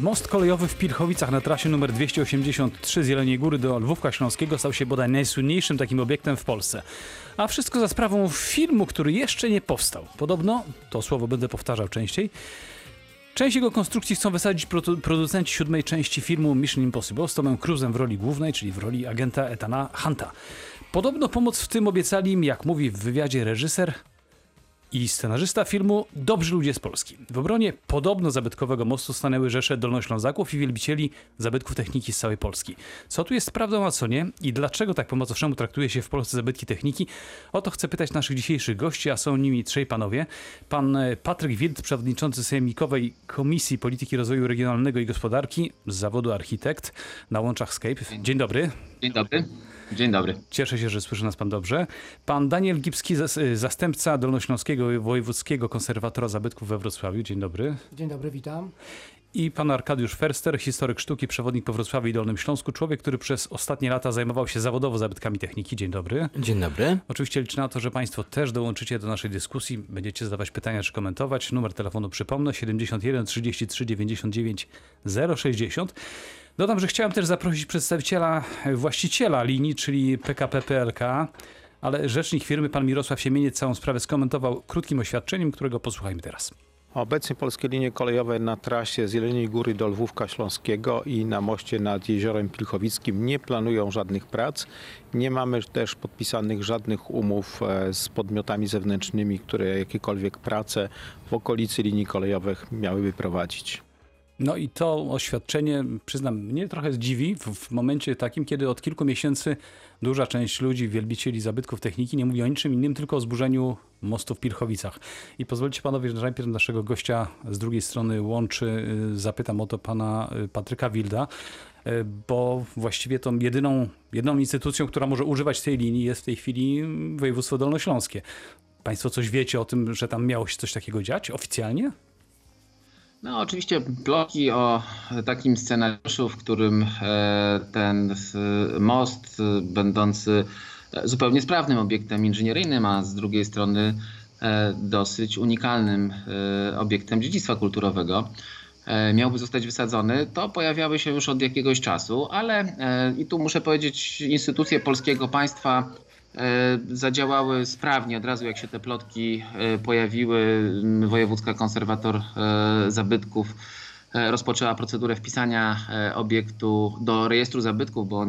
Most kolejowy w Pilchowicach na trasie numer 283 z Jeleniej Góry do Lwówka Śląskiego stał się bodaj najsłynniejszym takim obiektem w Polsce. A wszystko za sprawą filmu, który jeszcze nie powstał. Podobno, to słowo będę powtarzał częściej, Część jego konstrukcji chcą wysadzić produ- producenci siódmej części filmu Mission Impossible z Tomem Cruzem w roli głównej, czyli w roli agenta Etana Hunta. Podobno pomoc w tym obiecali im, jak mówi w wywiadzie reżyser i scenarzysta filmu Dobrzy Ludzie z Polski. W obronie podobno zabytkowego mostu stanęły rzesze dolnoślązaków i wielbicieli zabytków techniki z całej Polski. Co tu jest prawdą, a co nie? I dlaczego tak po traktuje się w Polsce zabytki techniki? O to chcę pytać naszych dzisiejszych gości, a są nimi trzej panowie. Pan e, Patryk Wild, przewodniczący Sejmikowej Komisji Polityki Rozwoju Regionalnego i Gospodarki z zawodu architekt na łączach Skype. Dzień dobry. Dzień dobry. Dzień dobry. Cieszę się, że słyszy nas pan dobrze. Pan Daniel Gipski, zas- zastępca Dolnośląskiego Wojewódzkiego Konserwatora Zabytków we Wrocławiu. Dzień dobry. Dzień dobry, witam. I pan Arkadiusz Ferster, historyk sztuki, przewodnik po Wrocławiu i Dolnym Śląsku, człowiek, który przez ostatnie lata zajmował się zawodowo zabytkami techniki. Dzień dobry. Dzień dobry. Oczywiście liczę na to, że państwo też dołączycie do naszej dyskusji, będziecie zadawać pytania czy komentować. Numer telefonu przypomnę 71 33 99 060. Dodam, że chciałem też zaprosić przedstawiciela właściciela linii, czyli PKP PLK, ale rzecznik firmy, pan Mirosław Siemieniec, całą sprawę skomentował krótkim oświadczeniem, którego posłuchajmy teraz. Obecnie polskie linie kolejowe na trasie z Jeleniej Góry do Lwówka Śląskiego i na moście nad Jeziorem Pilchowickim nie planują żadnych prac. Nie mamy też podpisanych żadnych umów e, z podmiotami zewnętrznymi, które jakiekolwiek prace w okolicy linii kolejowych miałyby prowadzić. No i to oświadczenie, przyznam, mnie trochę zdziwi w, w momencie takim, kiedy od kilku miesięcy duża część ludzi, wielbicieli zabytków techniki nie mówi o niczym innym, tylko o zburzeniu mostu w Pilchowicach. I pozwólcie panowie, że najpierw naszego gościa z drugiej strony łączy, y, zapytam o to pana y, Patryka Wilda, y, bo właściwie tą jedyną, jedyną instytucją, która może używać tej linii jest w tej chwili województwo dolnośląskie. Państwo coś wiecie o tym, że tam miało się coś takiego dziać oficjalnie? No oczywiście plotki o takim scenariuszu, w którym e, ten e, most e, będący zupełnie sprawnym obiektem inżynieryjnym, a z drugiej strony dosyć unikalnym obiektem dziedzictwa kulturowego miałby zostać wysadzony, to pojawiały się już od jakiegoś czasu, ale i tu muszę powiedzieć, instytucje polskiego państwa zadziałały sprawnie od razu, jak się te plotki e, pojawiły. Wojewódzka konserwator e, zabytków e, rozpoczęła procedurę wpisania e, obiektu do rejestru zabytków, bo on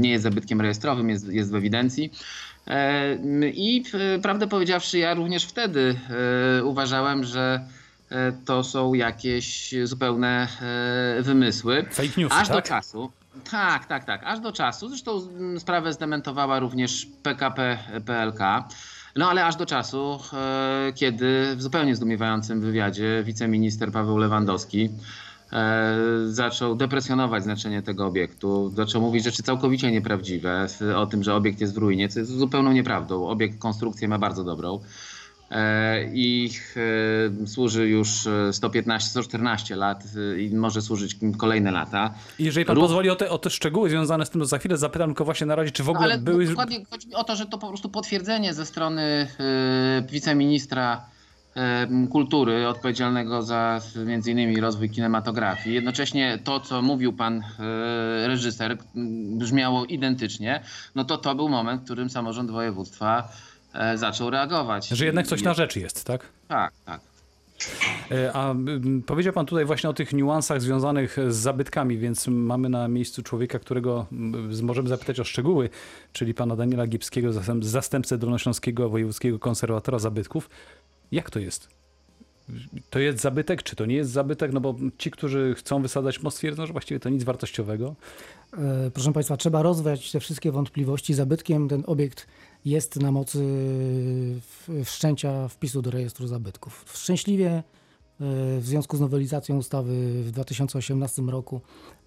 nie jest zabytkiem rejestrowym, jest, jest w ewidencji. E, I e, prawdę powiedziawszy, ja również wtedy e, uważałem, że e, to są jakieś zupełne e, wymysły. Fake newsy, Aż do tak? czasu. Tak, tak, tak. Aż do czasu. Zresztą sprawę zdementowała również PKP PLK. No ale aż do czasu, e, kiedy w zupełnie zdumiewającym wywiadzie wiceminister Paweł Lewandowski e, zaczął depresjonować znaczenie tego obiektu. Zaczął mówić rzeczy całkowicie nieprawdziwe o tym, że obiekt jest w ruinie, co jest zupełną nieprawdą. Obiekt konstrukcję ma bardzo dobrą. E, i e, służy już e, 115, 114 lat e, i może służyć kolejne lata. I Jeżeli pan Rób- pozwoli o te, o te szczegóły związane z tym, to za chwilę zapytam tylko właśnie na razie, czy w No, ogóle ale były... dokładnie chodzi mi o to, że to po prostu potwierdzenie ze strony e, wiceministra e, kultury odpowiedzialnego za między innymi rozwój kinematografii. Jednocześnie to, co mówił pan e, reżyser, brzmiało identycznie, no to to był moment, w którym samorząd województwa e, zaczął reagować. Że jednak coś na rzeczy jest, tak? Tak, tak. E, A powiedział pan tutaj właśnie o tych niuansach związanych z zabytkami, więc mamy na miejscu człowieka, którego z- możemy zapytać o szczegóły, czyli pana Daniela Gipskiego, zastęp- zastępcę Dolnośląskiego Wojewódzkiego Konserwatora Zabytków. Jak to jest? To jest zabytek, czy to nie jest zabytek? No bo ci, którzy chcą wysadzać most, twierdzą, że właściwie to nic wartościowego. E, Proszę Państwa, trzeba rozwiać te wszystkie wątpliwości. Zabytkiem ten obiekt jest na mocy wszczęcia wpisu do rejestru zabytków. Szczęśliwie e, w związku z nowelizacją ustawy w 2018 roku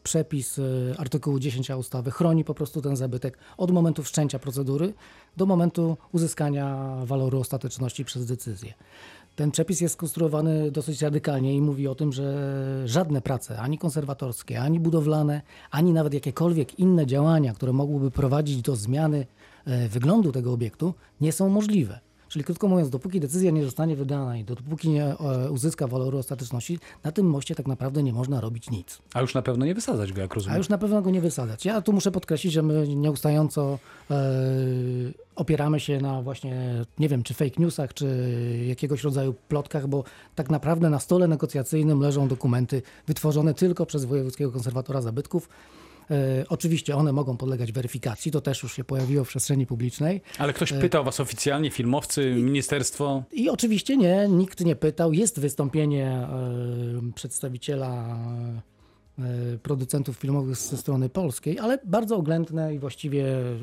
przepis e, artykułu 10 ustawy chroni po prostu ten zabytek od momentu wszczęcia procedury do momentu uzyskania waloru ostateczności przez decyzję. Ten przepis jest skonstruowany dosyć radykalnie i mówi o tym, że żadne prace, ani konserwatorskie, ani budowlane, ani nawet jakiekolwiek inne działania, które mogłyby prowadzić do zmiany wyglądu tego obiektu, nie są możliwe. Czyli krótko mówiąc, dopóki decyzja nie zostanie wydana i dopóki nie e, uzyska waloru ostateczności, na tym moście tak naprawdę nie można robić nic. A już na pewno nie wysadzać go, jak rozumiem. A już na pewno go nie wysadzać. Ja tu muszę podkreślić, że my nieustająco e, opieramy się na właśnie, nie wiem, czy fake newsach, czy jakiegoś rodzaju plotkach, bo tak naprawdę na stole negocjacyjnym leżą dokumenty wytworzone tylko przez Wojewódzkiego Konserwatora Zabytków. E, oczywiście one mogą podlegać weryfikacji, to też już się pojawiło w przestrzeni publicznej. Ale ktoś pytał was oficjalnie, filmowcy, ministerstwo? I oczywiście nie, nikt nie pytał. Jest wystąpienie e, przedstawiciela e, producentów filmowych ze strony polskiej, ale bardzo oględne i właściwie e,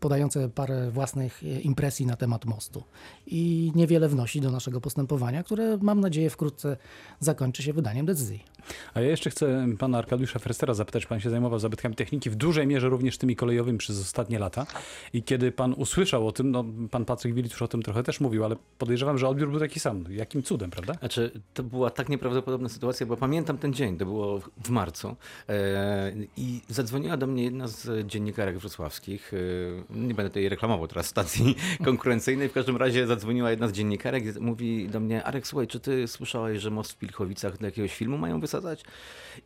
podające parę własnych e, impresji na temat mostu. I niewiele wnosi do naszego postępowania, które mam nadzieję wkrótce zakończy się wydaniem decyzji. A ja jeszcze chcę pana Arkadiusza Ferstera zapytać, pan się zajmował zabytkami techniki, w dużej mierze również tymi kolejowymi przez ostatnie lata. I kiedy pan usłyszał o tym, no pan Patryk Wilit już o tym trochę też mówił, ale podejrzewam, że odbiór był taki sam. Jakim cudem, prawda? Znaczy, to była tak nieprawdopodobna sytuacja, bo pamiętam ten dzień, to było w marcu e, i zadzwoniła do mnie jedna z dziennikarek wrocławskich, e, nie będę tutaj reklamował teraz stacji konkurencyjnej, w każdym razie zadzwoniła jedna z dziennikarek i mówi do mnie, Arek, słuchaj, czy ty słyszałeś, że most w Pilchowicach do jakiegoś filmu mają wysadzać?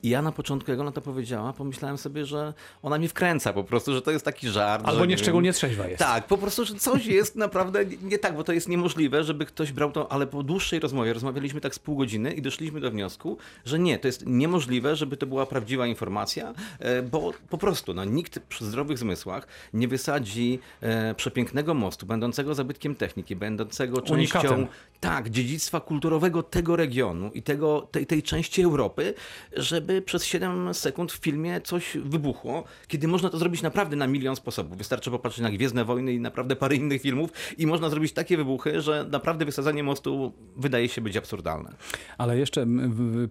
I ja na początku, jak ona to powiedziała, pomyślałem sobie, że ona mi wkręca po prostu, że to jest taki żart. Albo że, nie wiem, szczególnie trzeźwa jest. tak, po prostu, że coś jest naprawdę nie- nie tak, bo to jest niemożliwe, żeby ktoś brał to, ale po dłuższej rozmowie, rozmawialiśmy tak z pół godziny i doszliśmy do wniosku, że nie, to jest niemożliwe, żeby to była prawdziwa informacja, e, bo po prostu no, nikt przy zdrowych zmysłach nie wysadzi e, przepięknego mostu, będącego zabytkiem techniki, będącego częścią Unikatem. tak, dziedzictwa kulturowego tego regionu i tego, tej, tej części Europy, żeby przez 7 sekund w filmie coś wybuchło, kiedy można to zrobić naprawdę na milion sposobów. Wystarczy popatrzeć na Gwiezdne Wojny i naprawdę parę innych filmów i można zrobić takie wybuchy, że naprawdę wysadzanie mostu wydaje się być absurdalne. Ale jeszcze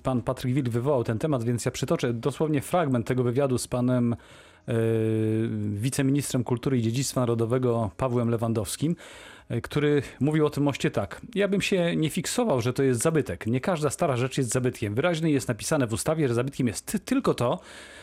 pan Patryk Wil wywołał ten temat, więc ja przytoczę dosłownie fragment tego wywiadu z panem wiceministrem kultury i dziedzictwa narodowego Pawłem Lewandowskim, e, który mówił o tym moście tak. Ja bym się nie fiksował, że to jest zabytek. Nie każda stara rzecz jest zabytkiem. Wyraźnie jest napisane w ustawie, że zabytkiem jest ty- tylko to,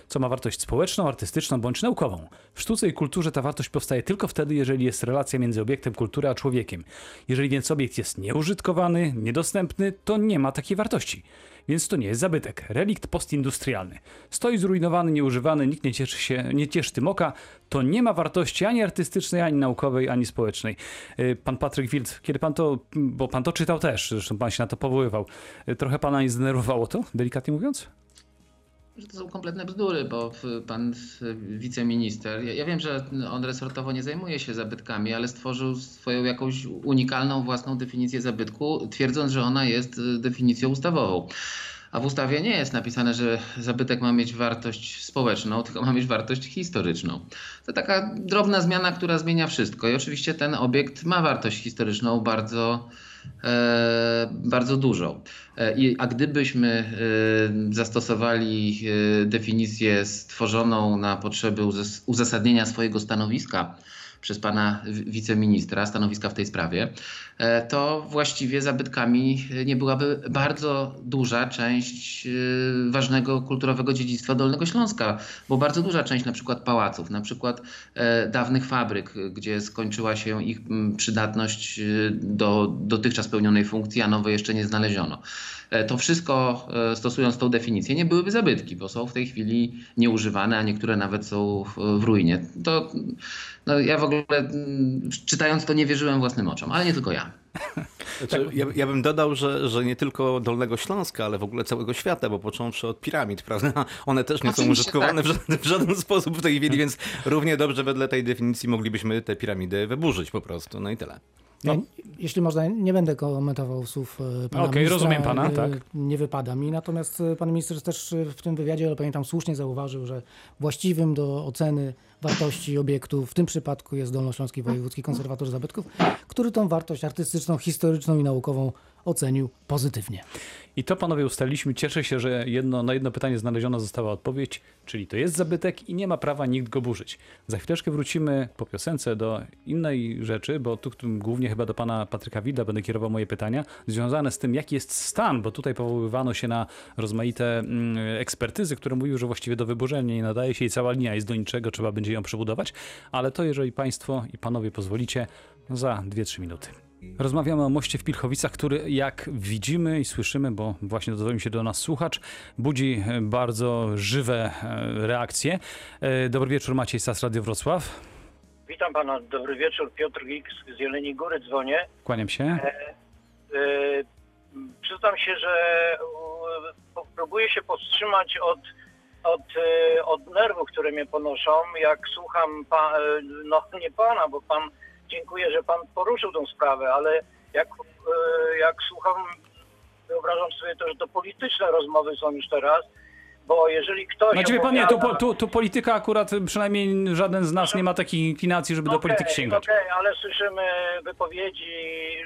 co ma wartość społeczną, artystyczną bądź naukową. W sztuce i kulturze ta wartość powstaje tylko wtedy, jeżeli jest relacja między obiektem kultury a człowiekiem. Jeżeli więc obiekt jest nieużytkowany, niedostępny, to nie ma takiej wartości. Więc to nie jest zabytek, relikt postindustrialny. Stoi zrujnowany, nieużywany, nikt nie cieszy się, nie cieszy tym oka. To nie ma wartości ani artystycznej, ani naukowej, ani społecznej. Y, Pan Patryk Wild, kiedy pan to, bo pan to czytał też, zresztą pan się na to powoływał, y, trochę pana nie zdenerwowało to, delikatnie mówiąc? Że to są kompletne bzdury, bo pan wiceminister, ja, wiem, że on resortowo nie zajmuje się zabytkami, ale stworzył swoją jakąś unikalną własną definicję zabytku, twierdząc, że ona jest y, definicją ustawową. A w ustawie nie jest napisane, że zabytek ma mieć wartość społeczną, tylko ma mieć wartość historyczną. To taka drobna zmiana, która zmienia wszystko. I oczywiście ten obiekt ma wartość historyczną bardzo, bardzo dużą. E, a gdybyśmy e, zastosowali e, definicję stworzoną na potrzeby uzas- uzasadnienia swojego stanowiska przez pana wi- wiceministra, stanowiska w tej sprawie, e, to właściwie zabytkami nie byłaby bardzo duża część e, ważnego kulturowego dziedzictwa Dolnego Śląska, bo bardzo duża część na przykład pałaców, na przykład e, dawnych fabryk, gdzie skończyła się ich przydatność do dotychczas pełnionej funkcji, a nowe jeszcze nie znaleziono. E, To wszystko, e, stosując tą definicję, nie byłyby zabytki, bo są w tej chwili nieużywane, a niektóre nawet są w, ruinie. To, no, ja w ogóle mm, czytając to nie wierzyłem własnym oczom, ale nie tylko ja. Znaczy, ja, ja bym dodał, że, że nie tylko Dolnego Śląska, ale w ogóle całego świata, bo począwszy od piramid, prawda? One też nie są użytkowane tak. w, żaden, w żaden sposób w tej chwili, więc równie dobrze wedle tej definicji moglibyśmy te piramidy wyburzyć po prostu. No i tyle. Ja, jeśli można, nie będę komentował słów e, pana Okej, ministra. rozumiem pana, e, tak. Nie wypada mi. Natomiast e, pan minister też w tym wywiadzie, ale pamiętam, słusznie zauważył, że właściwym do oceny wartości obiektu w tym przypadku jest Dolnośląski Wojewódzki Konserwator Zabytków, który tą wartość artystyczną, historyczną i naukową ocenił pozytywnie. I to panowie ustaliliśmy. Cieszę się, że jedno, na jedno pytanie znaleziona została odpowiedź, czyli to jest zabytek i nie ma prawa nikt go burzyć. Za chwileczkę wrócimy po piosence do innej rzeczy, bo tu głównie chyba do pana Patryka Wilda będę kierował moje pytania, związane z tym, jaki jest stan, bo tutaj powoływano się na rozmaite mm, ekspertyzy, które mówiły, że właściwie do wyburzenia nie nadaje się i cała linia jest do niczego, trzeba będzie ją przebudować, ale to jeżeli państwo i panowie pozwolicie, za 2-3 minuty. Rozmawiamy o moście w Pilchowicach, który jak widzimy i słyszymy, bo właśnie dozwolił się do nas słuchacz, budzi e, bardzo żywe e, reakcje. E, Dobry wieczór, Maciej Sas, Radio Wrocław. Witam pana, dobry wieczór. Piotr Gik z Jeleniej Góry dzwonię. Kłaniam się. E, przyznam się, że e, próbuję się powstrzymać od, od, e, od nerwów, które mnie ponoszą, jak słucham, pa, e, no nie pana, bo pan, dziękuję, że pan poruszył tą sprawę, ale jak, e, jak słucham, wyobrażam sobie to, że to polityczne rozmowy są już teraz, bo jeżeli ktoś... Znaczy wie pan, nie, tu, tu, tu polityka akurat, przynajmniej żaden z nas nie ma takiej inklinacji, żeby do polityki sięgać. Okej, ale słyszymy wypowiedzi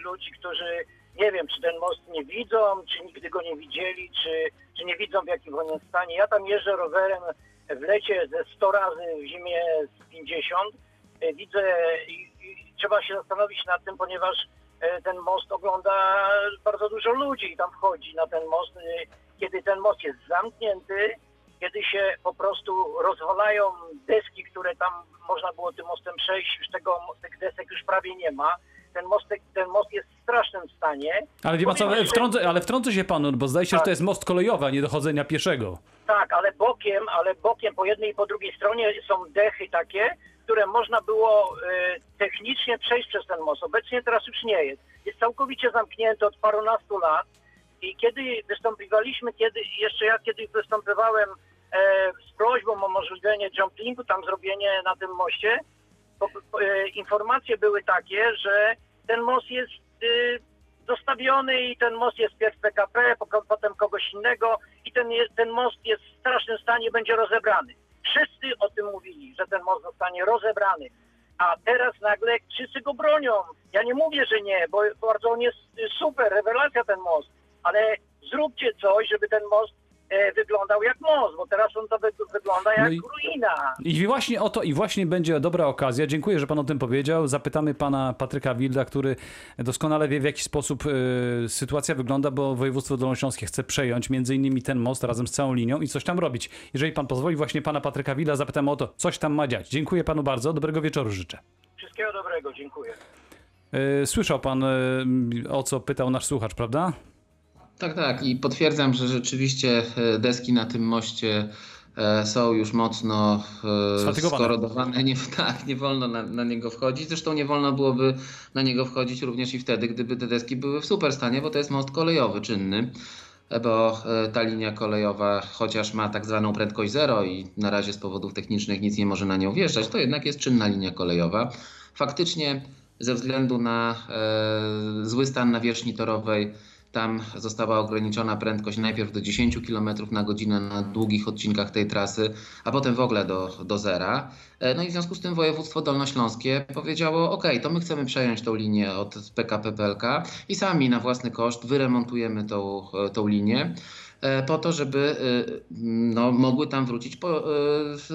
ludzi, którzy nie wiem, czy ten most nie widzą, czy nigdy go nie widzieli, czy, czy nie widzą w jakim on jest stanie. Ja tam jeżdżę rowerem w lecie ze 100 razy, w zimie z 50. E, Widzę trzeba się zastanowić nad tym, ponieważ e, ten most ogląda bardzo dużo ludzi i tam wchodzi na ten most. E, Kiedy ten most jest zamknięty, kiedy się po prostu rozwalają deski, które tam można było tym mostem przejść, już tego, tych desek już prawie nie ma. Ten, mostek, ten most jest w strasznym stanie. Ale wie pan co, wtrącę, ale wtrącę się panu, bo zdaje się, że to Tak. jest most kolejowy, a nie dochodzenia pieszego. Tak, ale bokiem, ale bokiem po jednej i po drugiej stronie są dechy takie, które można było e, technicznie przejść przez ten most. Obecnie teraz już nie jest. Jest całkowicie zamknięty od parunastu lat i kiedy wystąpiwaliśmy, kiedy jeszcze ja kiedy występowałem e, z prośbą o możliwienie jumplingu, tam zrobienie na tym moście, e, informacje były takie, że ten most jest dostawiony i ten most jest pierw PKP, potem kogoś innego i ten, ten most jest w strasznym stanie, będzie rozebrany. Wszyscy o tym mówili, że ten most zostanie rozebrany. A teraz nagle wszyscy go bronią. Ja nie mówię, że nie, bo bardzo on jest super, rewelacja ten most, ale zróbcie coś, żeby ten most wyglądał jak most, bo teraz on to wy, wygląda jak No i- ruina. I właśnie o to, i właśnie będzie dobra okazja. Dziękuję, że pan o tym powiedział. Zapytamy pana Patryka Wilda, który doskonale wie, w jaki sposób e, sytuacja wygląda, bo województwo dolnośląskie chce przejąć między innymi ten most razem z całą linią i coś tam robić. Jeżeli pan pozwoli, właśnie pana Patryka Wilda zapytam o to, coś tam ma dziać. Dziękuję panu bardzo. Dobrego wieczoru życzę. Wszystkiego dobrego, dziękuję. E, Słyszał pan, e, o co pytał nasz słuchacz, prawda? Tak, tak. I potwierdzam, że rzeczywiście e, deski na tym moście e, są już mocno e, skorodowane. Nie, tak, nie wolno na, na niego wchodzić. Zresztą nie wolno byłoby na niego wchodzić również i wtedy, gdyby te deski były w super stanie, bo to jest most kolejowy czynny. Bo ta linia kolejowa, chociaż ma tak zwaną prędkość zero i na razie z powodów technicznych nic nie może na nią wjeżdżać, to jednak jest czynna linia kolejowa. Faktycznie ze względu na e, zły stan nawierzchni torowej tam została ograniczona prędkość najpierw do 10 km na godzinę na długich odcinkach tej trasy, a potem w ogóle do, do zera. E, No i w związku z tym województwo dolnośląskie powiedziało, ok, to my chcemy przejąć tą linię od PKP PLK i sami na własny koszt wyremontujemy tą, e, tą linię po to, żeby e, no, mogły tam wrócić po,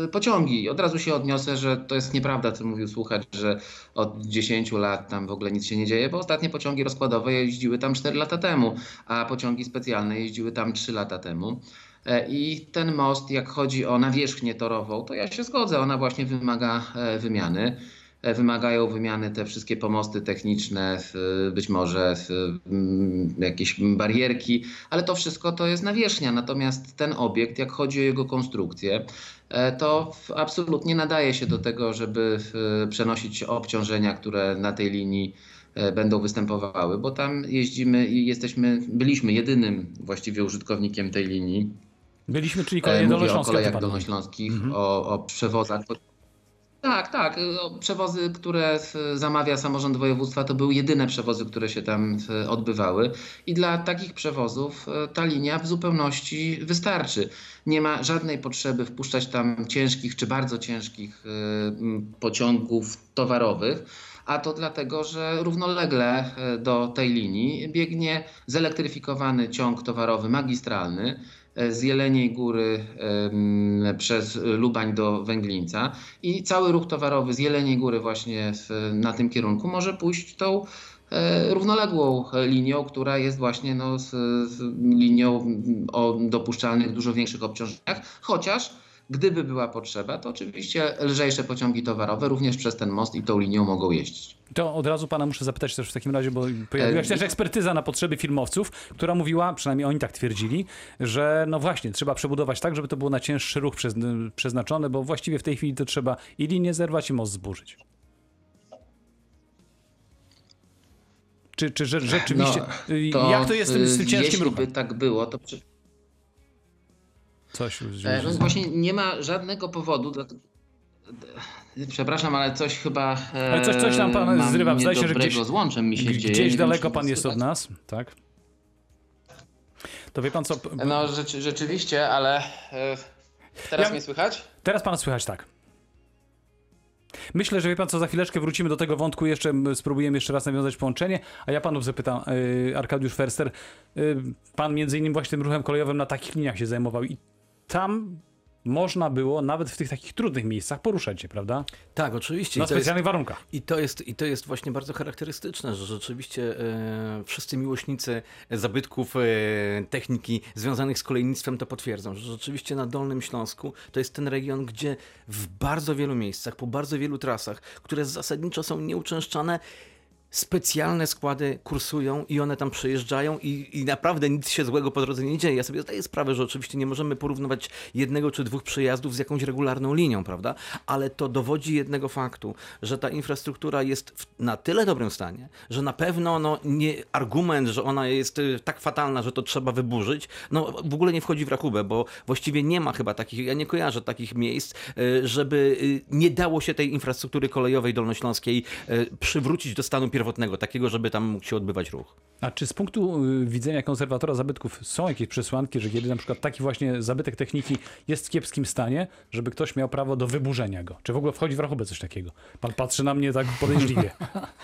e, pociągi. Od razu się odniosę, że to jest nieprawda, co mówił słuchacz, że od 10 lat tam w ogóle nic się nie dzieje, bo ostatnie pociągi rozkładowe jeździły tam 4 lata temu, a pociągi specjalne jeździły tam 3 lata temu. E, I ten most, jak chodzi o nawierzchnię torową, to ja się zgodzę, ona właśnie wymaga e, wymiany. E, Wymagają wymiany te wszystkie pomosty techniczne, być może mm, jakieś barierki, ale to wszystko to jest nawierzchnia. Natomiast ten obiekt, jak chodzi o jego konstrukcję, e, to absolutnie nadaje się do tego, żeby przenosić obciążenia, które na tej linii e, będą występowały, bo tam jeździmy i jesteśmy, byliśmy jedynym właściwie użytkownikiem tej linii. Byliśmy, czyli E, kolejne Mówię o kolejach dolnośląskich, Mhm. o, o przewozach. Tak, tak. o Przewozy, które e, zamawia samorząd województwa, to były jedyne przewozy, które się tam e, odbywały. I dla takich przewozów ta linia w zupełności wystarczy. Nie ma żadnej potrzeby wpuszczać tam ciężkich czy bardzo ciężkich pociągów towarowych. a to dlatego, że równolegle do tej linii biegnie zelektryfikowany ciąg towarowy magistralny z Jeleniej Góry przez Lubań do Węglińca i cały ruch towarowy z Jeleniej Góry właśnie na tym kierunku może pójść tą e, równoległą linią, która jest właśnie no, z, z linią o dopuszczalnych dużo większych obciążeniach, chociaż gdyby była potrzeba, to oczywiście lżejsze pociągi towarowe również przez ten most i tą linią mogą jeździć. To od razu pana muszę zapytać też w takim razie, bo pojawiła się E, też ekspertyza na potrzeby filmowców, która mówiła, przynajmniej oni tak twierdzili, że no właśnie, trzeba przebudować tak, żeby to było na cięższy ruch przezn- przeznaczone, bo właściwie w tej chwili to trzeba i linię zerwać i most zburzyć. Czy, czy rzeczywiście, y, jak to jest z tym, y, ciężkim Jeśli ruchem? by tak było, to przy... Coś, E, No właśnie nie ma żadnego powodu. Dla... Przepraszam, ale coś chyba. e, Ale coś- coś tam pan mam zrywa. Zdaje się, że gdzieś- z łączem mi się dzieje. Gdzieś wiem, daleko pan jest od nas, tak? To wie pan co, No rzeczy, rzeczywiście, ale e, teraz Ja- mnie słychać? Teraz pana słychać tak. Myślę, że wie pan co, za chwileczkę wrócimy do tego wątku, jeszcze spróbujemy jeszcze raz nawiązać połączenie, a ja panów zapytam, yy, Arkadiusz Ferster, yy, pan między innymi właśnie tym ruchem kolejowym na takich liniach się zajmował i tam można było nawet w tych takich trudnych miejscach poruszać się, prawda? Tak, oczywiście. Na to jest- specjalnych warunkach. I to, jest, I to jest właśnie bardzo charakterystyczne, że rzeczywiście e, wszyscy miłośnicy zabytków, e, techniki związanych z kolejnictwem to potwierdzą, że rzeczywiście na Dolnym Śląsku to jest ten region, gdzie w bardzo wielu miejscach, po bardzo wielu trasach, które zasadniczo są nieuczęszczane, specjalne składy kursują i one tam przejeżdżają i, i naprawdę nic się złego po drodze nie dzieje. Ja sobie zdaję sprawę, że oczywiście nie możemy porównywać jednego czy dwóch przejazdów z jakąś regularną linią, prawda? Ale to dowodzi jednego faktu, że ta infrastruktura jest w, na tyle dobrym stanie, że na pewno no, nie argument, że ona jest y, tak fatalna, że to trzeba wyburzyć, no w ogóle nie wchodzi w rachubę, bo właściwie nie ma chyba takich, ja nie kojarzę takich miejsc, y, żeby y, nie dało się tej infrastruktury kolejowej dolnośląskiej przywrócić do stanu pierwotnego, takiego, żeby tam mógł się odbywać ruch. A czy z punktu y, widzenia konserwatora zabytków są jakieś przesłanki, że kiedy na przykład taki właśnie zabytek techniki jest w kiepskim stanie, żeby ktoś miał prawo do wyburzenia go? Czy w ogóle wchodzi w rachubę coś takiego? Pan patrzy na mnie tak podejrzliwie.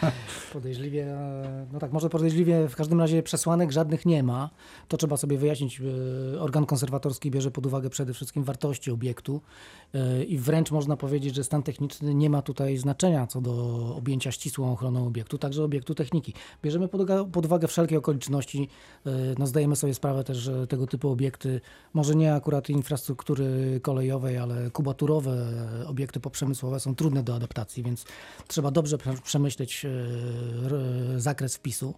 Podejrzliwie, e, no tak, może podejrzliwie, w każdym razie przesłanek żadnych nie ma. To trzeba sobie wyjaśnić. E, Organ konserwatorski bierze pod uwagę przede wszystkim wartości obiektu e, i wręcz można powiedzieć, że stan techniczny nie ma tutaj znaczenia co do objęcia ścisłą ochroną obiektu, także obiektu techniki. Bierzemy pod pod uwagę wszelkie okoliczności. E, No zdajemy sobie sprawę też, że tego typu obiekty, może nie akurat infrastruktury kolejowej, ale kubaturowe, e, obiekty poprzemysłowe są trudne do adaptacji, więc trzeba dobrze prze- przemyśleć e, zakres wpisu.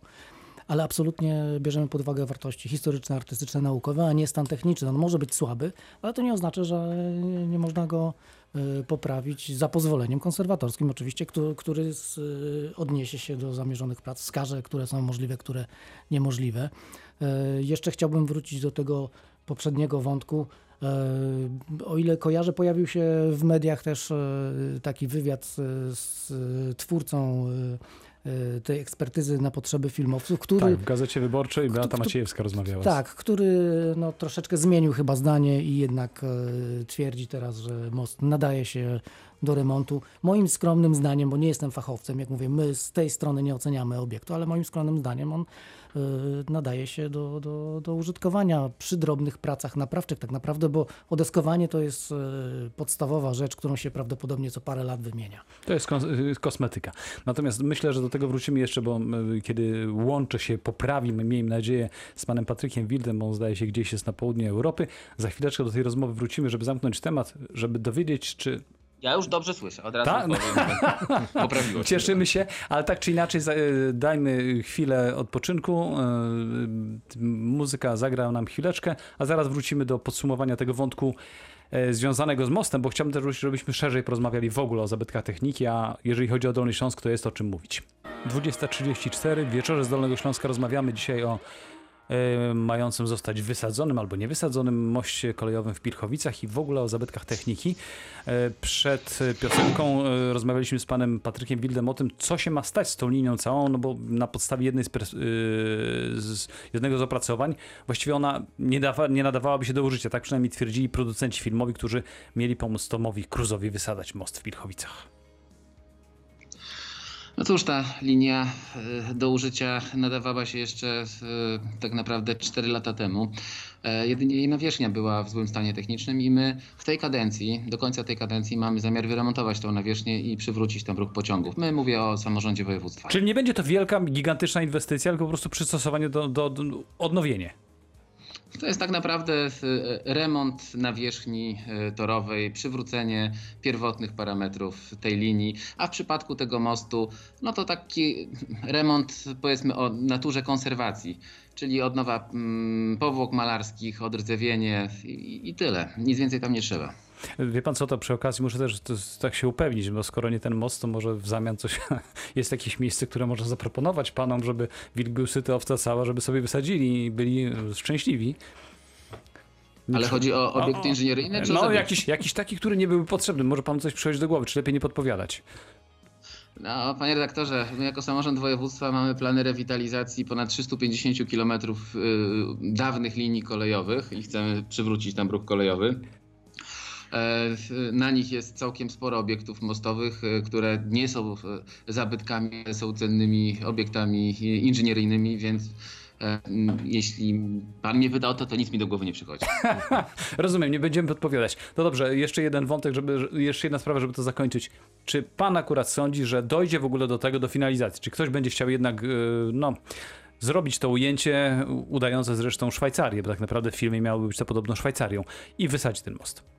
Ale absolutnie bierzemy pod uwagę wartości historyczne, artystyczne, naukowe, a nie stan techniczny. On może być słaby, ale to nie oznacza, że nie można go poprawić za pozwoleniem konserwatorskim, oczywiście, który, który z, e, odniesie się do zamierzonych prac, wskaże, które są możliwe, które niemożliwe. E, Jeszcze chciałbym wrócić do tego poprzedniego wątku. O ile kojarzę, pojawił się w mediach też taki wywiad z, z twórcą tej ekspertyzy na potrzeby filmowców, który, Tak, w Gazecie Wyborczej Beata kto- Maciejewska rozmawiała. tak, który no, troszeczkę zmienił chyba zdanie i jednak e, twierdzi teraz, że most nadaje się do remontu. Moim skromnym zdaniem, bo nie jestem fachowcem, jak mówię, my z tej strony nie oceniamy obiektu, ale moim skromnym zdaniem on e, nadaje się do, do, do użytkowania przy drobnych pracach naprawczych tak naprawdę, bo odeskowanie to jest e, podstawowa rzecz, którą się prawdopodobnie co parę lat wymienia. To jest y, kosmetyka. Natomiast myślę, że do tego wrócimy jeszcze, bo y, kiedy łączę się, poprawimy, miejmy nadzieję, z panem Patrykiem Wildem, bo on zdaje się gdzieś jest na południu Europy. Za chwileczkę do tej rozmowy wrócimy, żeby zamknąć temat, żeby dowiedzieć, czy Ja już dobrze słyszę, od razu Tak? powiem. Poprawiło się. Cieszymy się, ale tak czy inaczej y, dajmy chwilę odpoczynku. Y, Muzyka zagra nam chwileczkę, a zaraz wrócimy do podsumowania tego wątku e, związanego z mostem, bo chciałbym też, żebyśmy szerzej porozmawiali w ogóle o zabytkach techniki, a jeżeli chodzi o Dolny Śląsk, to jest o czym mówić. 20.34, w wieczorze z Dolnego Śląska rozmawiamy dzisiaj o e, mającym zostać wysadzonym albo niewysadzonym moście kolejowym w Pilchowicach i w ogóle o zabytkach techniki. E, Przed piosenką e, rozmawialiśmy z panem Patrykiem Wildem o tym, co się ma stać z tą linią całą, no bo na podstawie jednej z, y, z jednego z opracowań właściwie ona nie, nie nadawałaby się do użycia. Tak przynajmniej twierdzili producenci filmowi, którzy mieli pomóc Tomowi Cruzowi wysadzać most w Pilchowicach. No cóż, ta linia e, do użycia nadawała się jeszcze e, tak naprawdę 4 lata temu. E, Jedynie jej nawierzchnia była w złym stanie technicznym i my w tej kadencji, do końca tej kadencji mamy zamiar wyremontować tą nawierzchnię i przywrócić tam ruch pociągów. My mówię o samorządzie województwa. Czyli nie będzie to wielka, gigantyczna inwestycja, tylko po prostu przystosowanie do, do, do. To jest tak naprawdę e, remont nawierzchni e, torowej, przywrócenie pierwotnych parametrów tej linii, a w przypadku tego mostu, no to taki remont powiedzmy o naturze konserwacji, czyli odnowa mm, powłok malarskich, odrdzewienie i, i tyle. Nic więcej tam nie trzeba. Wie pan co, to przy okazji muszę też to, tak się upewnić, bo skoro nie ten most, to może w zamian coś, jest jakieś miejsce, które można zaproponować panom, żeby wilk był syty, owca cała, żeby sobie wysadzili i byli szczęśliwi. Ale chodzi o obiekty inżynieryjne czy No jakiś, jakiś taki, który nie byłby potrzebny. Może panu coś przychodzi do głowy, czy lepiej nie podpowiadać? No, panie redaktorze, my jako samorząd województwa mamy plany rewitalizacji ponad 350 km y, dawnych linii kolejowych i chcemy przywrócić tam ruch kolejowy. E, Na nich jest całkiem sporo obiektów mostowych, y, które nie są y, zabytkami, są cennymi obiektami inżynieryjnymi, więc e, jeśli pan mnie wyda o to, to nic mi do głowy nie przychodzi. Rozumiem, nie będziemy podpowiadać. No dobrze, jeszcze jeden wątek, żeby, jeszcze jedna sprawa, żeby to zakończyć. Czy pan akurat sądzi, że dojdzie w ogóle do tego, do finalizacji? Czy ktoś będzie chciał jednak, no, zrobić to ujęcie, udające zresztą Szwajcarię, bo tak naprawdę w filmie miałoby być to podobno Szwajcarią i wysadzić ten most?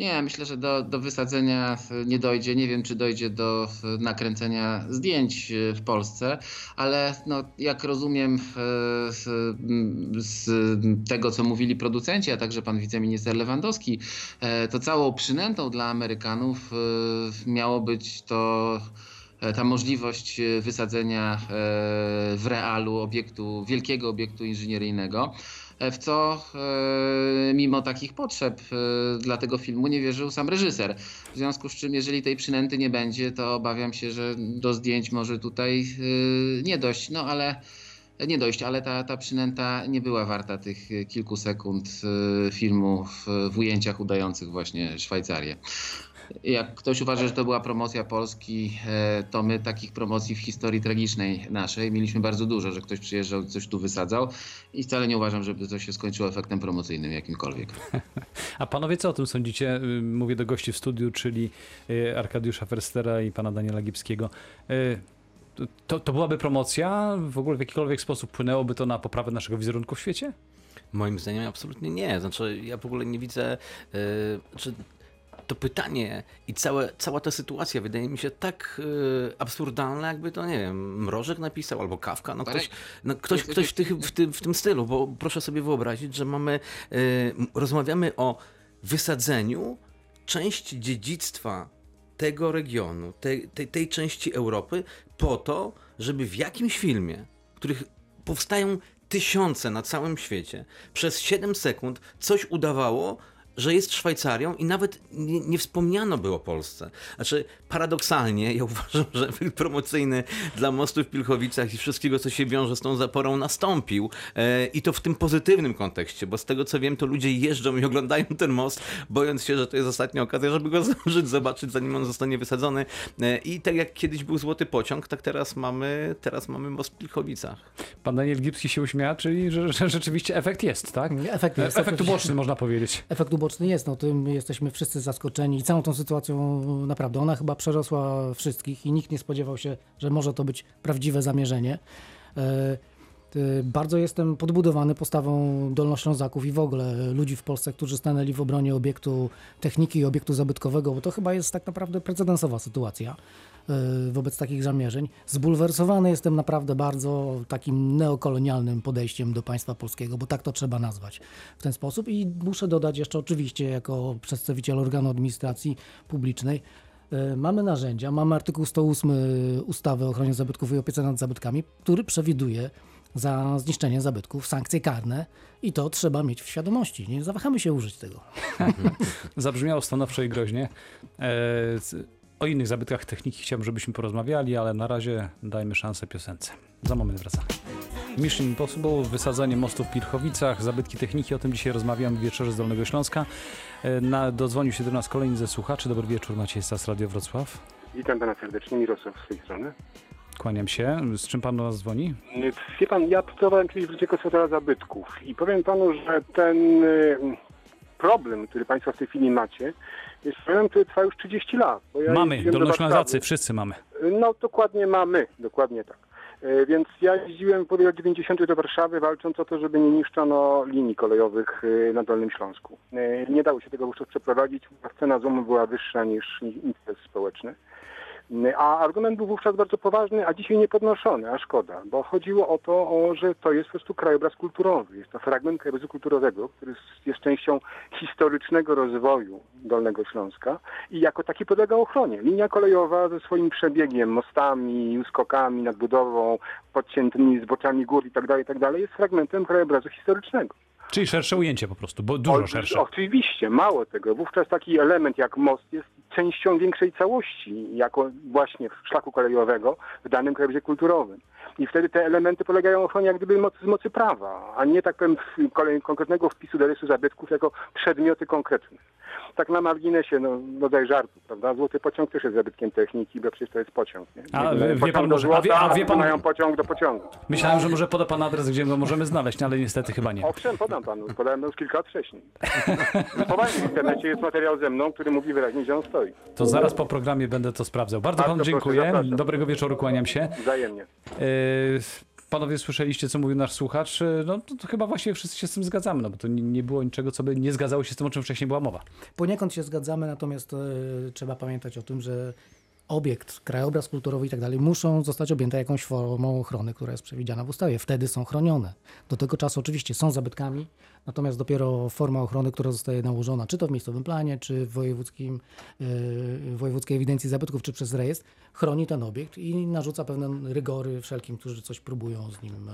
Nie, myślę, że do, do wysadzenia nie dojdzie. Nie wiem, czy dojdzie do nakręcenia zdjęć e, w Polsce, ale no, jak rozumiem e, z, z tego, co mówili producenci, a także pan wiceminister Lewandowski, e, to całą przynętą dla Amerykanów miało być to ta możliwość wysadzenia w realu obiektu, wielkiego obiektu inżynieryjnego, w co e, mimo takich potrzeb e, dla tego filmu nie wierzył sam reżyser. W związku z czym, jeżeli tej przynęty nie będzie, to obawiam się, że do zdjęć może tutaj e, nie dojść. No ale nie dojść, ale ta, ta przynęta nie była warta tych kilku sekund filmu w, w ujęciach udających właśnie Szwajcarię. Jak ktoś uważa, że to była promocja Polski, e, to my takich promocji w historii tragicznej naszej mieliśmy bardzo dużo, że ktoś przyjeżdżał i coś tu wysadzał i wcale nie uważam, żeby to się skończyło efektem promocyjnym jakimkolwiek. A panowie, co o tym sądzicie? Y, Mówię do gości w studiu, czyli y, Arkadiusza Ferstera i pana Daniela Gipskiego. Y, To, to byłaby promocja? W ogóle w jakikolwiek sposób płynęłoby to na poprawę naszego wizerunku w świecie? Moim zdaniem absolutnie nie. Znaczy, ja w ogóle nie widzę, yy, czy to pytanie i całe, cała ta sytuacja wydaje mi się tak yy, absurdalna, jakby to, nie wiem, Mrożek napisał albo Kawka, no ktoś, no ktoś, ktoś w, tych, w, tym, w tym stylu, bo proszę sobie wyobrazić, że mamy, yy, rozmawiamy o wysadzeniu części dziedzictwa tego regionu, tej, tej, tej części Europy po to, żeby w jakimś filmie, których powstają tysiące na całym świecie, przez 7 sekund coś udawało, że jest Szwajcarią i nawet nie, nie wspomniano było o Polsce. Znaczy, paradoksalnie, ja uważam, że efekt promocyjny dla mostu w Pilchowicach i wszystkiego, co się wiąże z tą zaporą, nastąpił. E, I to w tym pozytywnym kontekście, bo z tego co wiem, to ludzie jeżdżą i oglądają ten most, bojąc się, że to jest ostatnia okazja, żeby go zdążyć zobaczyć, zanim on zostanie wysadzony. E, I tak jak kiedyś był złoty pociąg, tak teraz mamy, teraz mamy most w Pilchowicach. Pan Daniel Gipski się uśmiała, czyli że, że rzeczywiście efekt jest, tak? Efekt jest. Efekt uboczny, można powiedzieć. Efekt uboczny jest, no tym jesteśmy wszyscy zaskoczeni i całą tą sytuacją naprawdę, ona chyba przerosła wszystkich i nikt nie spodziewał się, że może to być prawdziwe zamierzenie. E, e, Bardzo jestem podbudowany postawą Dolnoślązaków i w ogóle ludzi w Polsce, którzy stanęli w obronie obiektu techniki i obiektu zabytkowego, bo to chyba jest tak naprawdę precedensowa sytuacja wobec takich zamierzeń. Zbulwersowany jestem naprawdę bardzo takim neokolonialnym podejściem do państwa polskiego, bo tak to trzeba nazwać w ten sposób. I muszę dodać jeszcze oczywiście jako przedstawiciel organu administracji publicznej, e, Mamy narzędzia, mamy artykuł 108 ustawy o ochronie zabytków i opiece nad zabytkami, który przewiduje za zniszczenie zabytków sankcje karne i to trzeba mieć w świadomości. Nie zawahamy się użyć tego. Zabrzmiało stanowczo i groźnie. E, o innych zabytkach techniki chciałbym, żebyśmy porozmawiali, ale na razie dajmy szansę piosence. Za moment wracamy. Mission Impossible, wysadzanie mostu w Pilchowicach, zabytki techniki, o tym dzisiaj rozmawiamy w Wieczorze z Dolnego Śląska. E, Na, dodzwonił się do nas kolejny ze słuchaczy. Dobry wieczór, Maciej Stas, Radio Wrocław. Witam pana serdecznie, Mirosław z tej strony. Kłaniam się. Z czym pan do nas dzwoni? Wie pan, ja pracowałem kiedyś w Urzędzie Konserwatora Zabytków i powiem panu, że ten y, problem, który państwo w tej chwili macie, który trwa już 30 lat. Bo ja mamy, dolnoślązacy, wszyscy mamy. No dokładnie mamy, dokładnie tak. E, Więc ja jeździłem w połowie lat 90. do Warszawy, walcząc o to, żeby nie niszczono linii kolejowych e, na Dolnym Śląsku. E, Nie dało się tego wówczas przeprowadzić, bo cena złomu była wyższa niż niż interes społeczny. E, A argument był wówczas bardzo poważny, a dzisiaj niepodnoszony, a szkoda, bo chodziło o to, że to jest po prostu krajobraz kulturowy. Jest to fragment krajobrazu kulturowego, który jest- częścią historycznego rozwoju Dolnego Śląska i jako taki podlega ochronie. Linia kolejowa ze swoim przebiegiem, mostami, uskokami, nadbudową, podciętymi zboczami gór itd., itd. jest fragmentem krajobrazu historycznego. Czyli szersze ujęcie po prostu, bo dużo O- szersze. Oczywiście, mało tego. Wówczas taki element jak most jest częścią większej całości, jako właśnie szlaku kolejowego w danym krajobrazie kulturowym. I wtedy te elementy polegają ochronie jak gdyby mocy, z mocy prawa, a nie tak powiem konkretnego wpisu do rejestru zabytków jako przedmioty konkretne. Tak na marginesie, no, rodzaj żartu, prawda? Złoty pociąg też jest zabytkiem techniki, bo przecież to jest pociąg. Nie? A, wie- wie pociąg pan do może- a wie- a złota, wie pan- mają pociąg do pociągu. Myślałem, że może poda pan adres, gdzie go możemy znaleźć, no ale niestety chyba nie. Owszem, podam panu, podałem już kilka lat wcześniej. Chowałem w internecie jest materiał ze mną, który mówi wyraźnie, gdzie on stoi. To zaraz po programie będę to sprawdzał. Bardzo Bardzo panu proszę, dziękuję. zapraszam. Dobrego wieczoru, kłaniam się. Wzajemnie. Yy, Panowie słyszeliście, co mówił nasz słuchacz? Yy, No to, to chyba właśnie wszyscy się z tym zgadzamy, no bo to nie, nie było niczego, co by nie zgadzało się z tym, o czym wcześniej była mowa. Poniekąd się zgadzamy, natomiast e, trzeba pamiętać o tym, że obiekt, krajobraz kulturowy i tak dalej muszą zostać objęte jakąś formą ochrony, która jest przewidziana w ustawie. Wtedy są chronione. Do tego czasu oczywiście są zabytkami, natomiast dopiero forma ochrony, która zostaje nałożona, czy to w miejscowym planie, czy w wojewódzkim, e, wojewódzkiej ewidencji zabytków, czy przez rejestr, chroni ten obiekt i narzuca pewne rygory wszelkim, którzy coś próbują z nim e,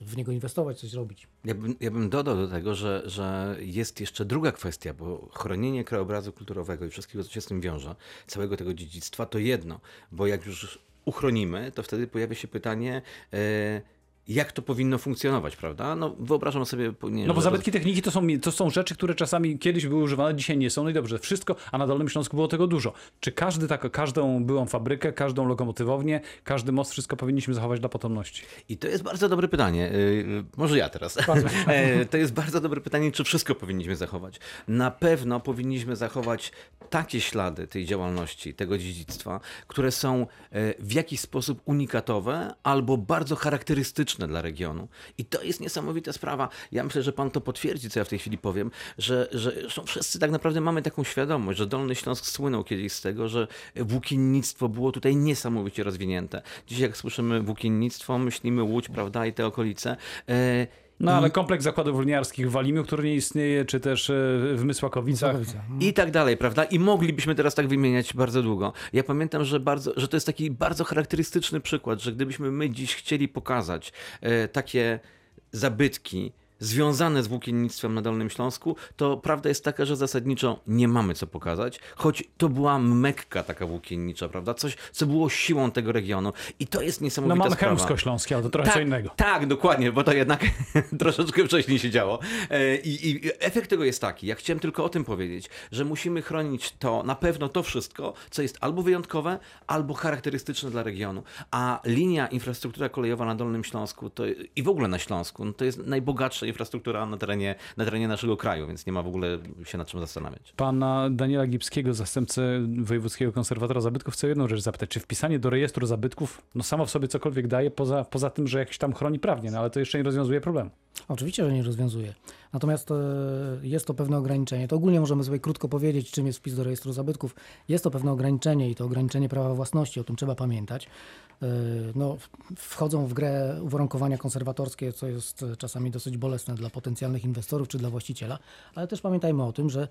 w niego inwestować, coś zrobić. Ja bym, ja bym dodał do tego, że, że jest jeszcze druga kwestia, bo chronienie krajobrazu kulturowego i wszystkiego, co się z tym wiąże, całego tego dziedzictwa, to jedno, bo jak już uchronimy, to wtedy pojawia się pytanie, e, jak to powinno funkcjonować, prawda? No wyobrażam sobie... Nie, No bo zabytki techniki to są, to są rzeczy, które czasami kiedyś były używane, dzisiaj nie są. No i dobrze, wszystko, a na Dolnym Śląsku było tego dużo. Czy każdy tak, każdą byłą fabrykę, każdą lokomotywownię, każdy most, wszystko powinniśmy zachować dla potomności? I to jest bardzo dobre pytanie. Yy, Może ja teraz. E, To jest bardzo dobre pytanie, czy wszystko powinniśmy zachować. Na pewno powinniśmy zachować takie ślady tej działalności, tego dziedzictwa, które są e, w jakiś sposób unikatowe albo bardzo charakterystyczne dla regionu. I to jest niesamowita sprawa. Ja myślę, że pan to potwierdzi, co ja w tej chwili powiem, że, że wszyscy tak naprawdę mamy taką świadomość, że Dolny Śląsk słynął kiedyś z tego, że włókiennictwo było tutaj niesamowicie rozwinięte. Dzisiaj jak słyszymy włókiennictwo, myślimy Łódź, prawda, i te okolice. E, No ale kompleks zakładów liniarskich w Walimiu, który nie istnieje, czy też e, w Mysłakowicach. Całkowicie. I tak dalej, prawda? I moglibyśmy teraz tak wymieniać bardzo długo. Ja pamiętam, że, bardzo, że to jest taki bardzo charakterystyczny przykład, że gdybyśmy my dziś chcieli pokazać e, takie zabytki związane z włókiennictwem na Dolnym Śląsku, to prawda jest taka, że zasadniczo nie mamy co pokazać, choć to była mekka taka włókiennicza, prawda? Coś, co było siłą tego regionu. I to jest No niesamowita mamy sprawa. Chełmsko-Śląskie, ale to trochę tak, co innego. Tak, dokładnie, bo to jednak troszeczkę wcześniej się działo. E, I, I efekt tego jest taki, ja chciałem tylko o tym powiedzieć, że musimy chronić to, na pewno to wszystko, co jest albo wyjątkowe, albo charakterystyczne dla regionu. A linia infrastruktura kolejowa na Dolnym Śląsku to, i w ogóle na Śląsku, no to jest najbogatsza infrastruktura na terenie, na terenie naszego kraju, więc nie ma w ogóle się nad czym zastanawiać. Pana Daniela Gipskiego, zastępcę wojewódzkiego konserwatora zabytków, chcę jedną rzecz zapytać. Czy wpisanie do rejestru zabytków no samo w sobie cokolwiek daje, poza, poza tym, że jakiś tam chroni prawnie, no ale to jeszcze nie rozwiązuje problemu. Oczywiście, że nie rozwiązuje. Natomiast e, jest to pewne ograniczenie. To ogólnie możemy sobie krótko powiedzieć, czym jest wpis do rejestru zabytków. Jest to pewne ograniczenie i to ograniczenie prawa własności, o tym trzeba pamiętać. E, No, wchodzą w grę uwarunkowania konserwatorskie, co jest e, czasami dosyć bolesne dla potencjalnych inwestorów czy dla właściciela, ale też pamiętajmy o tym, że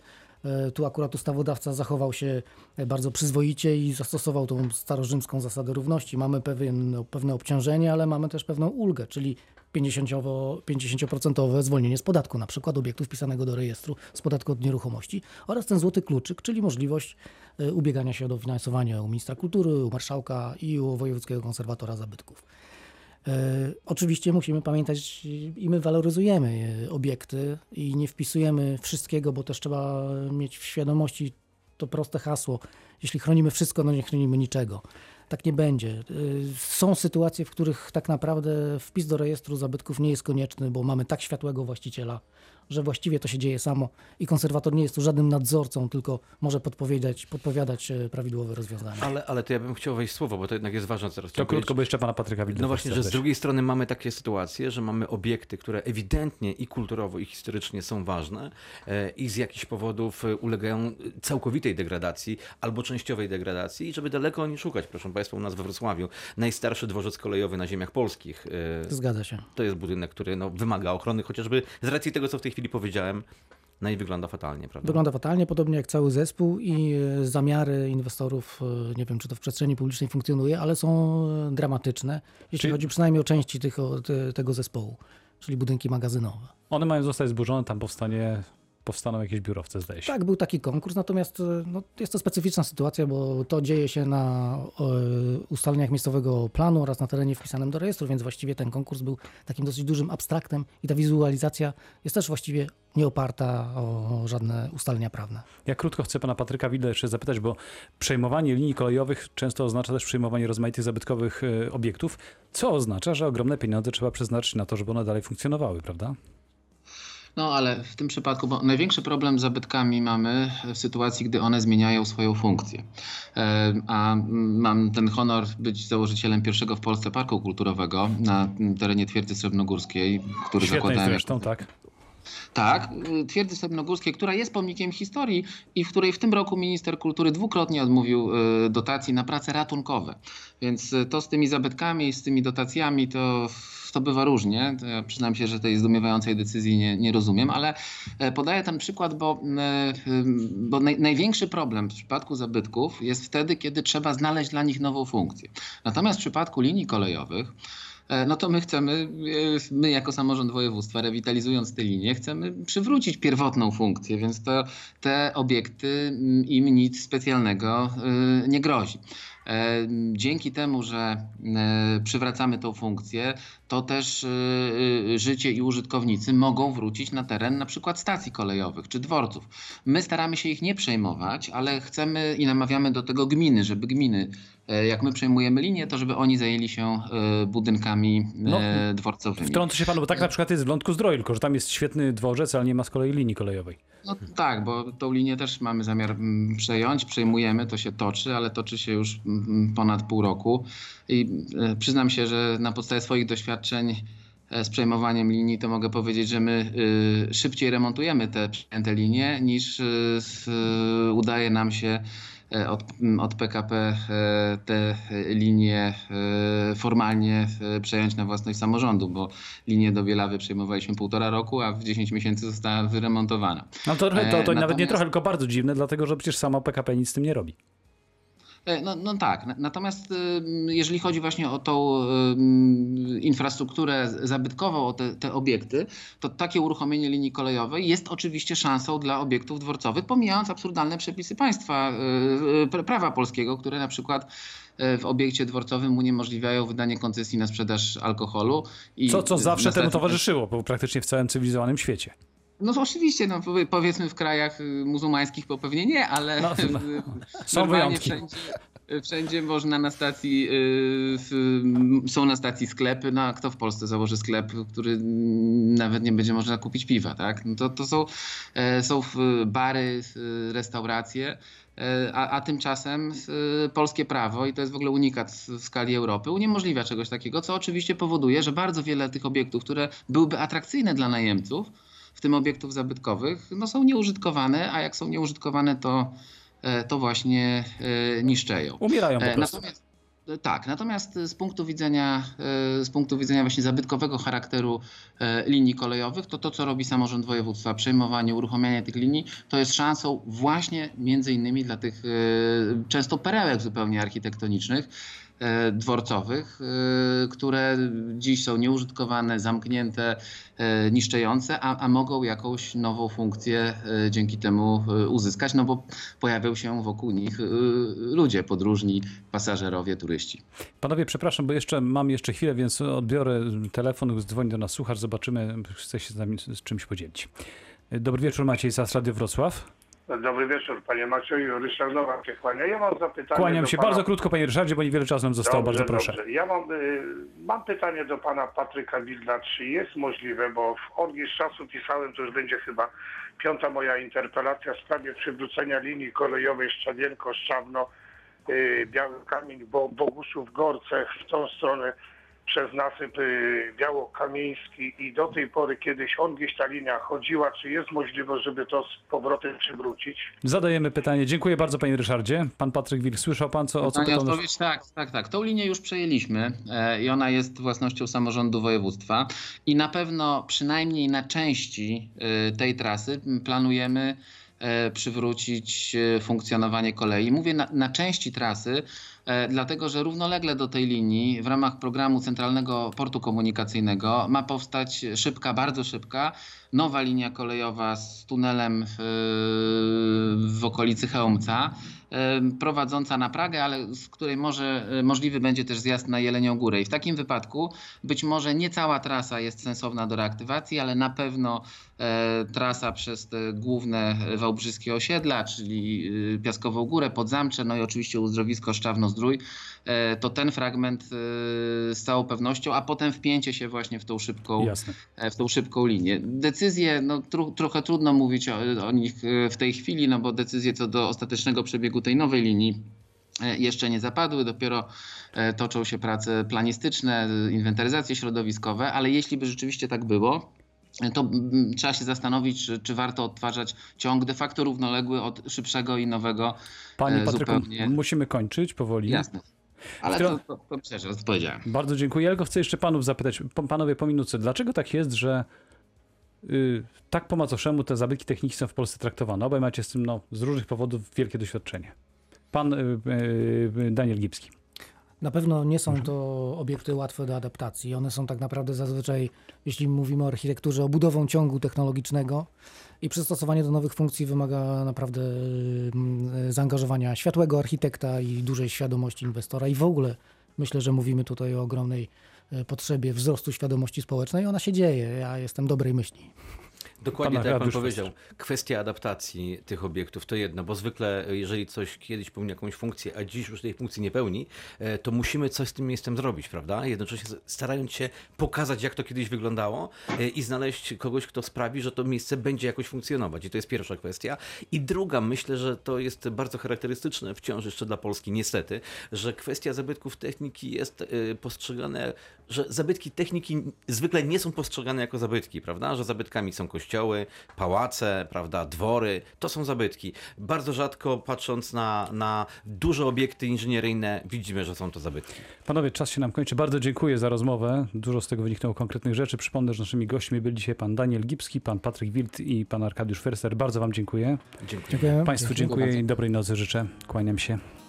tu akurat ustawodawca zachował się bardzo przyzwoicie i zastosował tą starorzymską zasadę równości. Mamy pewien, pewne obciążenie, ale mamy też pewną ulgę, czyli 50%, 50% zwolnienie z podatku, na przykład obiektu wpisanego do rejestru z podatku od nieruchomości oraz ten złoty kluczyk, czyli możliwość e, ubiegania się o dofinansowanie u ministra kultury, u marszałka i u wojewódzkiego konserwatora zabytków. E, Oczywiście musimy pamiętać i my waloryzujemy e, obiekty i nie wpisujemy wszystkiego, bo też trzeba mieć w świadomości to proste hasło. jeśli chronimy wszystko, no nie chronimy niczego. Tak nie będzie. Y, Są sytuacje, w których tak naprawdę wpis do rejestru zabytków nie jest konieczny, bo mamy tak światłego właściciela, że właściwie to się dzieje samo i konserwator nie jest tu żadnym nadzorcą, tylko może podpowiadać, podpowiadać e, prawidłowe rozwiązania. Ale, ale to ja bym chciał wejść w słowo, bo to jednak jest ważne teraz. To krótko, bo jeszcze pana Patryka Wilda No też właśnie, że z drugiej strony mamy takie sytuacje, że mamy obiekty, które ewidentnie i kulturowo, i historycznie są ważne e, i z jakichś powodów e, ulegają całkowitej degradacji albo częściowej degradacji i żeby daleko nie szukać, proszę Państwa, u nas we Wrocławiu najstarszy dworzec kolejowy na ziemiach polskich. e, Zgadza się. To jest budynek, który no, wymaga ochrony, chociażby z racji tego, co w tej chwili powiedziałem, no i wygląda fatalnie, prawda? Wygląda fatalnie, podobnie jak cały zespół i e, zamiary inwestorów, e, nie wiem czy to w przestrzeni publicznej funkcjonuje, ale są e, dramatyczne, jeśli Czyli- chodzi przynajmniej o części tych, o, te, tego zespołu, czyli budynki magazynowe. One mają zostać zburzone, tam powstanie, powstaną jakieś biurowce, zdaje się. Tak, był taki konkurs, natomiast e, no, jest to specyficzna sytuacja, bo to dzieje się na e, ustaleniach miejscowego planu oraz na terenie wpisanym do rejestru, więc właściwie ten konkurs był takim dosyć dużym abstraktem i ta wizualizacja jest też właściwie nie oparta o żadne ustalenia prawne. Ja krótko chcę pana Patryka Wilda jeszcze zapytać, bo przejmowanie linii kolejowych często oznacza też przejmowanie rozmaitych zabytkowych e, obiektów, co oznacza, że ogromne pieniądze trzeba przeznaczyć na to, żeby one dalej funkcjonowały, prawda? No ale w tym przypadku, bo największy problem z zabytkami mamy w sytuacji, gdy one zmieniają swoją funkcję. E, A mam ten honor być założycielem pierwszego w Polsce parku kulturowego na terenie Twierdzy Srebrnogórskiej, który Świetnej zakładałem. zresztą, tak. Tak, Twierdzy Srebrnogórskiej, która jest pomnikiem historii i w której w tym roku minister kultury dwukrotnie odmówił y, dotacji na prace ratunkowe. Więc y, to z tymi zabytkami i z tymi dotacjami to, to bywa różnie. Ja przyznam się, że tej zdumiewającej decyzji nie, nie rozumiem, ale e, podaję ten przykład, bo, e, bo naj, największy problem w przypadku zabytków jest wtedy, kiedy trzeba znaleźć dla nich nową funkcję. Natomiast w przypadku linii kolejowych E, no to my chcemy, my jako samorząd województwa, rewitalizując te linie, chcemy przywrócić pierwotną funkcję, więc to, te obiekty im nic specjalnego nie grozi. E, Dzięki temu, że e, przywracamy tą funkcję, to też e, życie i użytkownicy mogą wrócić na teren na przykład stacji kolejowych czy dworców. My staramy się ich nie przejmować, ale chcemy i namawiamy do tego gminy, żeby gminy, jak my przejmujemy linię, to żeby oni zajęli się e, budynkami No, e, dworcowymi. Wtrącę się panu, bo tak na przykład jest w Lądku Zdroju, tylko że tam jest świetny dworzec, ale nie ma z kolei linii kolejowej. No tak, bo tą linię też mamy zamiar mm, przejąć, przejmujemy, to się toczy, ale toczy się już mm, ponad pół roku i e, przyznam się, że na podstawie swoich doświadczeń e, z przejmowaniem linii, to mogę powiedzieć, że my y, szybciej remontujemy te przejęte linie niż y, y, udaje nam się e, od, m, od PKP e, te linie e, formalnie e, przejąć na własność samorządu, bo linię do Bielawy przejmowaliśmy półtora roku, a w 10 miesięcy została wyremontowana. No to, to, to E, nawet nie trochę, tylko bardzo dziwne, dlatego że przecież sama PKP nic z tym nie robi. E, No, no tak, Na- natomiast ym, jeżeli chodzi właśnie o tą ym, infrastrukturę zabytkową, o te, te obiekty, to takie uruchomienie linii kolejowej jest oczywiście szansą dla obiektów dworcowych, pomijając absurdalne przepisy państwa, y, y, pra- prawa polskiego, które na przykład y, w obiekcie dworcowym uniemożliwiają wydanie koncesji na sprzedaż alkoholu. I Co, co zawsze temu towarzyszyło, bo praktycznie w całym cywilizowanym świecie. No oczywiście, no, powie- powiedzmy w krajach y, muzułmańskich to pewnie nie, ale No, no, w- są normalnie wyjątki. Wszędzie, wszędzie można na stacji, y, w, są na stacji sklepy, no a kto w Polsce założy sklep, który nawet nie będzie można kupić piwa, tak? No to, to są, e, są w- bary, y, restauracje, e, a, a tymczasem y, polskie prawo, i to jest w ogóle unikat w skali Europy, uniemożliwia czegoś takiego, co oczywiście powoduje, że bardzo wiele tych obiektów, które byłyby atrakcyjne dla najemców, w tym obiektów zabytkowych, no są nieużytkowane, a jak są nieużytkowane, to, e, to właśnie e, niszczeją. Umierają po E, prostu. Natomiast, tak, natomiast z punktu widzenia, z punktu widzenia właśnie zabytkowego charakteru linii kolejowych, to to, co robi samorząd województwa, przejmowanie, uruchamianie tych linii, to jest szansą właśnie między innymi dla tych często perełek zupełnie architektonicznych, dworcowych, e, które dziś są nieużytkowane, zamknięte, e, niszczejące, a, a mogą jakąś nową funkcję e, dzięki temu e, uzyskać, no bo pojawią się wokół nich e, ludzie podróżni, pasażerowie, turyści. Panowie, przepraszam, bo jeszcze mam jeszcze chwilę, więc odbiorę telefon, dzwoni do nas słuchacz, zobaczymy, chce się z nami z czymś podzielić. Dobry wieczór, Maciej Sas, Radio Wrocław. Dobry wieczór, panie Macieju. Ryszard Nowak się kłania. Ja mam zapytanie Kłaniam się pana... bardzo krótko, panie Ryszardzie, bo niewiele czasu nam zostało. Dobrze, bardzo proszę. Dobrze. Ja mam, y, mam pytanie do pana Patryka Wilda. Czy jest możliwe, bo w odgieś czasu pisałem, to już będzie chyba piąta moja interpelacja w sprawie przywrócenia linii kolejowej Szczadienko-Szczawno, y, Biały Kamień, Bo, Bogusów, Gorcech w tą stronę przez nasyp y, białokamiński i do tej pory kiedyś on gdzieś ta linia chodziła, czy jest możliwość, żeby to z powrotem przywrócić? Zadajemy pytanie. Dziękuję bardzo, panie Ryszardzie. Pan Patryk Wilk, słyszał pan, co, o co pytał odpowiedź tak, tak, tak. Tą linię już przejęliśmy e, i ona jest własnością samorządu województwa i na pewno przynajmniej na części e, tej trasy planujemy e, przywrócić funkcjonowanie kolei. Mówię na, na części trasy, dlatego że równolegle do tej linii w ramach programu Centralnego Portu Komunikacyjnego ma powstać szybka, bardzo szybka, nowa linia kolejowa z tunelem w, w okolicy Chełmca, e, prowadząca na Pragę, ale z której może e, możliwy będzie też zjazd na Jelenią Górę. I w takim wypadku być może nie cała trasa jest sensowna do reaktywacji, ale na pewno e, trasa przez te główne wałbrzyskie osiedla, czyli Piaskową Górę, Podzamcze, no i oczywiście uzdrowisko Szczawno-Zdrój, e, to ten fragment e, z całą pewnością, a potem wpięcie się właśnie w tą szybką w tą szybką linię. Decyzje, no tru, trochę trudno mówić o, o nich e, w tej chwili, no bo decyzje co do ostatecznego przebiegu tej nowej linii e, jeszcze nie zapadły, dopiero e, toczą się prace planistyczne, inwentaryzacje środowiskowe, ale jeśli by rzeczywiście tak było, to trzeba się zastanowić, czy, czy warto odtwarzać ciąg de facto równoległy od szybszego i nowego. Panie Patryku, zupełnie. musimy kończyć powoli. Jasne. Ale to, to, to odpowiedziałem. Bardzo dziękuję. Ja tylko chcę jeszcze panów zapytać, panowie po minutce, dlaczego tak jest, że y, tak po macoszemu te zabytki techniki są w Polsce traktowane? Obaj macie z tym no, z różnych powodów wielkie doświadczenie. Pan y, y, Daniel Gipski. Na pewno nie są to obiekty łatwe do adaptacji. One są tak naprawdę zazwyczaj, jeśli mówimy o architekturze, obudową ciągu technologicznego i przystosowanie do nowych funkcji wymaga naprawdę mm, zaangażowania światłego architekta i dużej świadomości inwestora. I w ogóle myślę, że mówimy tutaj o ogromnej potrzebie wzrostu świadomości społecznej. Ona się dzieje. Ja jestem dobrej myśli. Dokładnie Pan tak jak pan powiedział. Kwestia adaptacji tych obiektów to jedno, bo zwykle jeżeli coś kiedyś pełni jakąś funkcję, a dziś już tej funkcji nie pełni, e, to musimy coś z tym miejscem zrobić, prawda? Jednocześnie starając się pokazać, jak to kiedyś wyglądało e, i znaleźć kogoś, kto sprawi, że to miejsce będzie jakoś funkcjonować. I to jest pierwsza kwestia. I druga, myślę, że to jest bardzo charakterystyczne wciąż jeszcze dla Polski, niestety, że kwestia zabytków techniki jest e, postrzegane, że zabytki techniki zwykle nie są postrzegane jako zabytki, prawda? Że zabytkami są kościoły, pałace, prawda, dwory, to są zabytki. Bardzo rzadko patrząc na, na duże obiekty inżynieryjne widzimy, że są to zabytki. Panowie, czas się nam kończy. Bardzo dziękuję za rozmowę. Dużo z tego wyniknęło konkretnych rzeczy. Przypomnę, że naszymi gośćmi byli dzisiaj pan Daniel Gipski, pan Patryk Wild i pan Arkadiusz Ferser. Bardzo wam dziękuję. Dziękuję. Dziękuję. Państwu Dziękuję. dziękuję i dobrej nocy życzę. Kłaniam się.